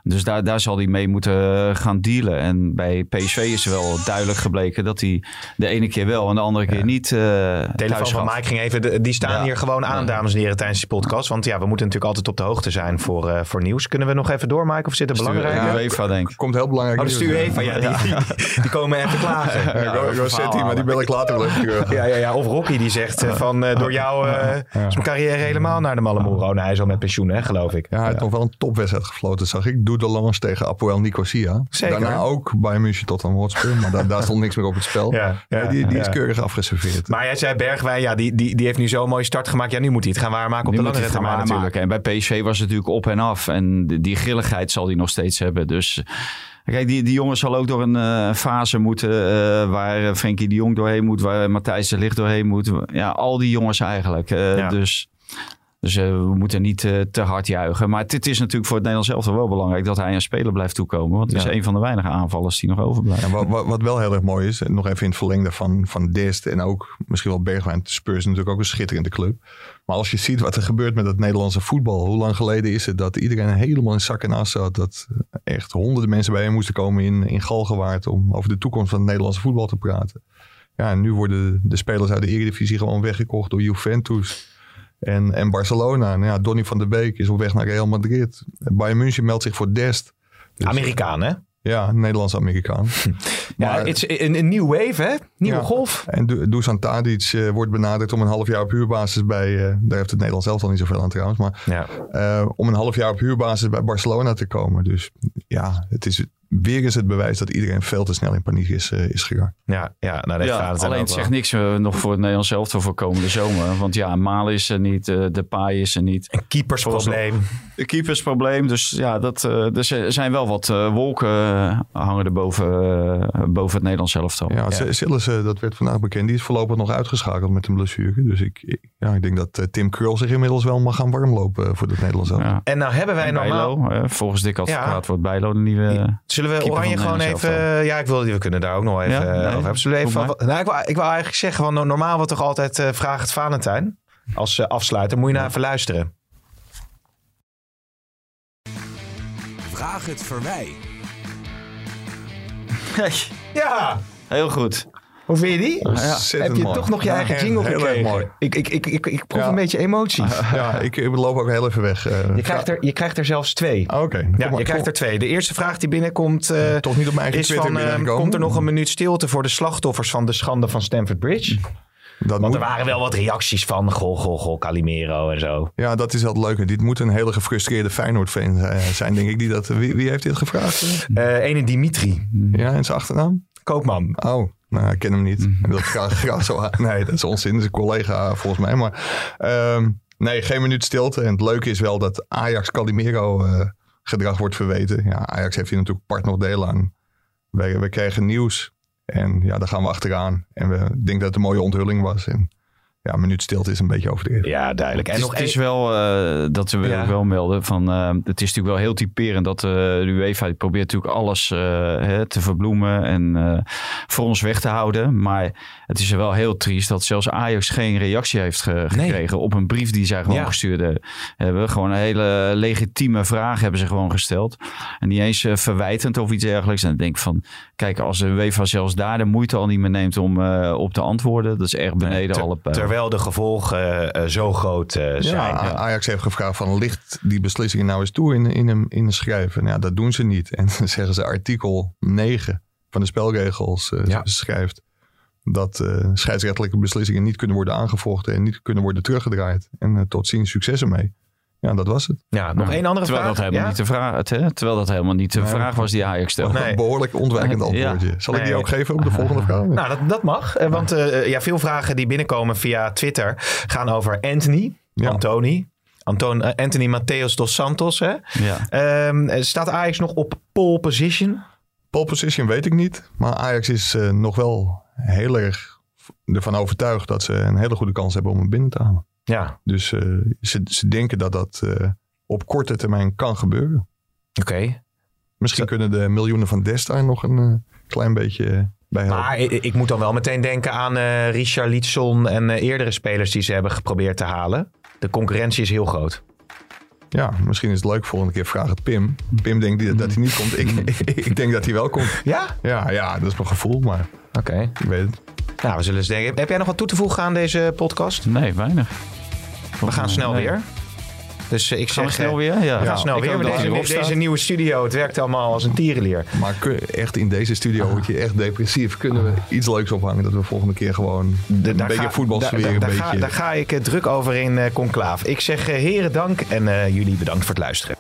Dus daar, daar zal hij mee moeten gaan dealen. En bij PSV is wel duidelijk gebleken dat hij de ene keer wel en de andere keer ja. niet. Uh, de telefoon van Mike ging even. De, die staan ja. hier gewoon aan, dames en heren, tijdens die podcast. Want ja, we moeten natuurlijk altijd op de hoogte zijn voor, uh, voor nieuws. Kunnen we nog even doormaken of zit er belangrijk? Ja, UEFA, denk ik. Komt heel belangrijk. Oh, de stuur UEFA, ja, die, die, die, komen even klagen. Ja, go, go City, maar die bel ik later wel even ja, ja, ja, Of Rocky die zegt uh, van door jou is mijn carrière helemaal naar de Malamuro. Nou, hij is al met pensioen, hè, geloof ik. Ja, hij heeft nog wel een topwedstrijd gefloten, zag ik. Doe de Lans tegen Apoel Nicosia. Zeker. Daarna ook bij München tot een Hotspur. Maar daar, daar stond niks meer op het spel. Ja, ja, die die is keurig afgeserveerd. Maar jij zei Bergwijn, ja, die, die, die heeft nu zo'n mooie start gemaakt. Ja, nu moet hij het gaan waarmaken op nu de lange termijn natuurlijk. En bij PSV was het natuurlijk op en af. En die, die grilligheid zal hij nog steeds hebben. Dus... Kijk, die, die jongen zal ook door een uh, fase moeten uh, waar Frenkie de Jong doorheen moet, waar Matthijs de Ligt doorheen moet. Ja, al die jongens eigenlijk. Uh, ja. Dus dus uh, we moeten niet uh, te hard juichen. Maar het is natuurlijk voor het Nederlands zelf wel belangrijk dat hij een speler blijft toekomen. Want het ja. is een van de weinige aanvallers die nog. Ja, wat, wat, wel heel erg mooi is, nog even in het verlengde van, van Dest en ook misschien wel Bergwijn. Spurs is natuurlijk ook een schitterende club. Maar als je ziet wat er gebeurt met het Nederlandse voetbal. Hoe lang geleden is het dat iedereen helemaal in zak en as zat. Dat echt honderden mensen bij hem moesten komen in, in Galgenwaard om over de toekomst van het Nederlandse voetbal te praten. Ja, en nu worden de spelers uit de Eredivisie gewoon weggekocht door Juventus. En, en Barcelona. Nou ja, Donny van der Beek is op weg naar Real Madrid. Bayern München meldt zich voor Dest. Dus, Amerikaan, hè? Ja, Nederlands-Amerikaan. ja, het is een, een nieuw wave, hè? Nieuwe ja. golf. En Dusan Tadic uh, wordt benaderd om een half jaar op huurbasis bij... Uh, daar heeft het Nederlands zelf al niet zoveel aan trouwens. Maar ja. uh, om een half jaar op huurbasis bij Barcelona te komen. Dus ja, het is weer is het bewijs dat iedereen veel te snel in paniek is, uh, is geraakt. Ja, ja, nou, ja gaat het alleen het zegt niks uh, nog voor het Nederlands zelf voor komende zomer. Want ja, Malen is er niet, uh, De Paai is er niet. Een keepersprobleem. Een keepersprobleem. Dus ja, dat, er zijn wel wat wolken hangen er boven, boven het Nederlands zelf. Ja, ja. Sillissen, dat werd vandaag bekend. Die is voorlopig nog uitgeschakeld met een blessure. Dus ik, ik, ja, ik denk dat Tim Krul zich inmiddels wel mag gaan warmlopen voor het Nederlands zelf. Ja. En nou hebben wij en normaal... Bijlo, volgens Dick Advocaat wordt Bijlo de nieuwe... Zullen we Oranje gewoon even... Ja, ik wil, we kunnen daar ook nog even ja, nee, over hebben. Zullen we even, nou, ik, wil, ik wil eigenlijk zeggen, van, normaal wordt toch altijd uh, Vraag het Valentijn als uh, afsluiter. Moet je naar even luisteren. Vraag het Verwij. ja. Heel goed. Hoe vind je die? Ja, Heb je mooi. toch nog je eigen jingle heel erg gekregen? mooi. Ik, ik, ik, ik, ik proef Ja. een beetje emotie. Ja, ik, ik loop ook heel even weg. eh. Je krijgt, er, je krijgt er zelfs twee. Ah, Oké. Ja, je krijgt er twee. De eerste vraag die binnenkomt eh, Toch niet op mijn eigen is Twitter van... eh, komt er nog een minuut stilte voor de slachtoffers van de schande van Stamford Bridge? Dat Want er waren wel wat reacties van goh, goh, goh, Calimero en zo. Ja, dat is wel het leuke. Dit moet een hele gefrustreerde Feyenoord-fan zijn, denk ik. Die dat, wie, wie heeft dit gevraagd? Uh, ene Dimitri. Ja, en zijn achternaam? Koopman. Oh, nou, ik ken hem niet. Wil graag, graag zo... Nee, dat is onzin. Dat is een collega volgens mij. Maar uh, nee, geen minuut stilte. En het leuke is wel dat Ajax Calimero uh, gedrag wordt verweten. Ja, Ajax heeft hier natuurlijk part nog deel aan. We, we kregen nieuws en ja, daar gaan we achteraan. En we denken dat het een mooie onthulling was. En ja, een minuut stilte is een beetje overdreven. Ja, duidelijk. En het is, nog het is wel uh, dat we ja. wel melden van uh, het is natuurlijk wel heel typerend dat uh, de UEFA die probeert natuurlijk alles hè, te verbloemen en voor ons weg te houden. Maar het is wel heel triest dat zelfs Ajax geen reactie heeft ge nee. gekregen op een brief die zij gewoon ja. gestuurd hebben. Gewoon een hele legitieme vraag hebben ze gewoon gesteld. En niet eens verwijtend of iets dergelijks. En ik denk van, kijk, als de UEFA zelfs daar de moeite al niet meer neemt om op te antwoorden, dat is echt beneden nee, ter, alle pijl terwijl de gevolgen uh, zo groot uh, zijn. Ja, Ajax heeft gevraagd van licht die beslissingen nou eens toe in, in, een, in een schrijven. Nou, ja, dat doen ze niet. En dan zeggen ze artikel 9 van de spelregels uh, ja. schrijft dat scheidsrechtelijke beslissingen niet kunnen worden aangevochten en niet kunnen worden teruggedraaid. En tot ziens successen mee. Ja, dat was het. Ja, nog één andere terwijl vraag. Dat helemaal ja? niet de vraag, het, hè? Terwijl dat helemaal niet de nee, vraag was die Ajax stelde. Nee. Een behoorlijk ontwijkend antwoordje. Ja. Zal ik die ook geven op de volgende vraag? Nou, dat, dat mag. Want uh, ja, veel vragen die binnenkomen via Twitter gaan over Anthony, ja. Antoni. Anton, uh, Anthony Mateus dos Santos. Hè? Ja. Um, staat Ajax nog op pole position? Pole position weet ik niet. Maar Ajax is uh, nog wel heel erg ervan overtuigd dat ze een hele goede kans hebben om hem binnen te halen. Ja. Dus uh, ze, ze denken dat dat uh, op korte termijn kan gebeuren. Oké. Okay. Misschien kunnen de miljoenen van Desta nog een uh, klein beetje bij helpen. Maar ik, ik, moet dan wel meteen denken aan Richard Lietson en eerdere spelers die ze hebben geprobeerd te halen. De concurrentie is heel groot. Ja, misschien is het leuk volgende keer vraag het Pim. Pim denkt die, dat hij niet komt. Ik, ik, ik, denk dat hij wel komt. Ja? Ja, ja dat is mijn gevoel, maar Oké. Okay. ik weet het. Nou, we zullen eens denken. Heb jij nog wat toe te voegen aan deze podcast? Nee, weinig. We gaan snel nee. weer. Dus uh, ik gaan zeg... we snel weer? Ja. We gaan snel weer. Deze, deze, deze nieuwe studio, het werkt allemaal als een tierenlier. Maar echt in deze studio word je echt depressief. Kunnen we iets leuks ophangen dat we volgende keer gewoon de, een beetje voetbalsfeer da, da, een daar beetje... Ga, daar ga ik druk over in uh, conclaaf. Ik zeg uh, heren dank en jullie bedankt voor het luisteren.